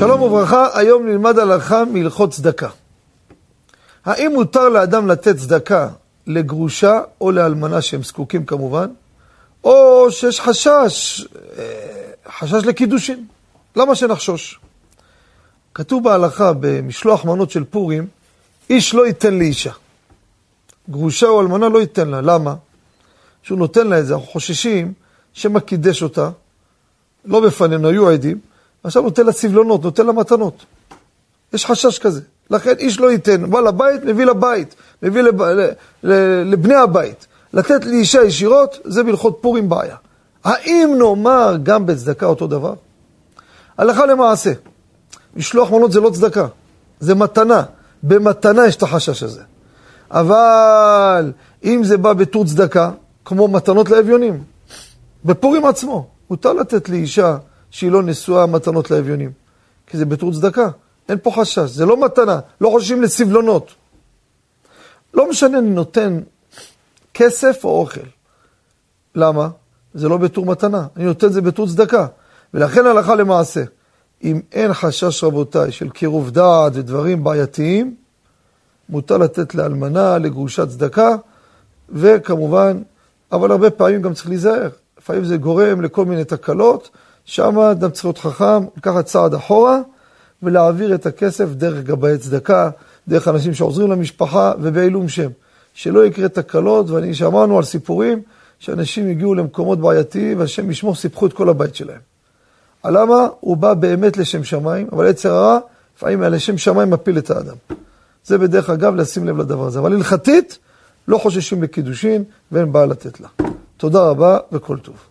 שלום וברכה, היום נלמד הלכה מהלכות צדקה. האם מותר לאדם לתת צדקה לגרושה או לאלמנה שהם זקוקים כמובן, או שיש חשש, אה, חשש לקידושין? למה שנחשוש? כתוב בהלכה במשלוח מנות של פורים, איש לא ייתן לאישה. גרושה או אלמנה לא ייתן לה, למה? שהוא נותן לה את זה, אנחנו חוששים שמא קידש אותה, לא בפנינו, היו עדים, עכשיו נותן לה סבלונות, נותן לה מתנות. יש חשש כזה. לכן איש לא ייתן, בא לבית, מביא לבית, מביא לב... לבני הבית. לתת לאישה ישירות, זה בהלכות פורים בעיה. האם נאמר גם בצדקה אותו דבר? הלכה למעשה, משלוח מנות זה לא צדקה, זה מתנה. במתנה יש את החשש הזה. אבל אם זה בא בתור צדקה, כמו מתנות לאביונים, בפורים עצמו, מותר לתת לאישה שהיא לא נשואה מתנות לאביונים. כי זה בתור צדקה, אין פה חשש, זה לא מתנה, לא חוששים לסבלונות. לא משנה, אני נותן כסף או אוכל. למה? זה לא בתור מתנה, אני נותן זה בתור צדקה. ולכן הלכה למעשה, אם אין חשש רבותיי של קירוב דעת ודברים בעייתיים, מותר לתת לאלמנה, לגרושת צדקה, וכמובן, אבל הרבה פעמים גם צריך להיזהר. לפעמים זה גורם לכל מיני תקלות, שם אדם צריך להיות חכם, לקחת צעד אחורה ולהעביר את הכסף דרך גבאי צדקה, דרך אנשים שעוזרים למשפחה ובעילום שם. שלא יקרה תקלות, ואני שמענו על סיפורים שאנשים הגיעו למקומות בעייתיים והשם ישמור סיפחו את כל הבית שלהם. למה? הוא בא באמת לשם שמיים, אבל יצר הרע, לפעמים לשם שמיים מפיל את האדם. זה בדרך אגב לשים לב לדבר הזה. אבל הלכתית, לא חוששים לקידושין ואין בעיה לתת לה. תודה רבה וכל טוב.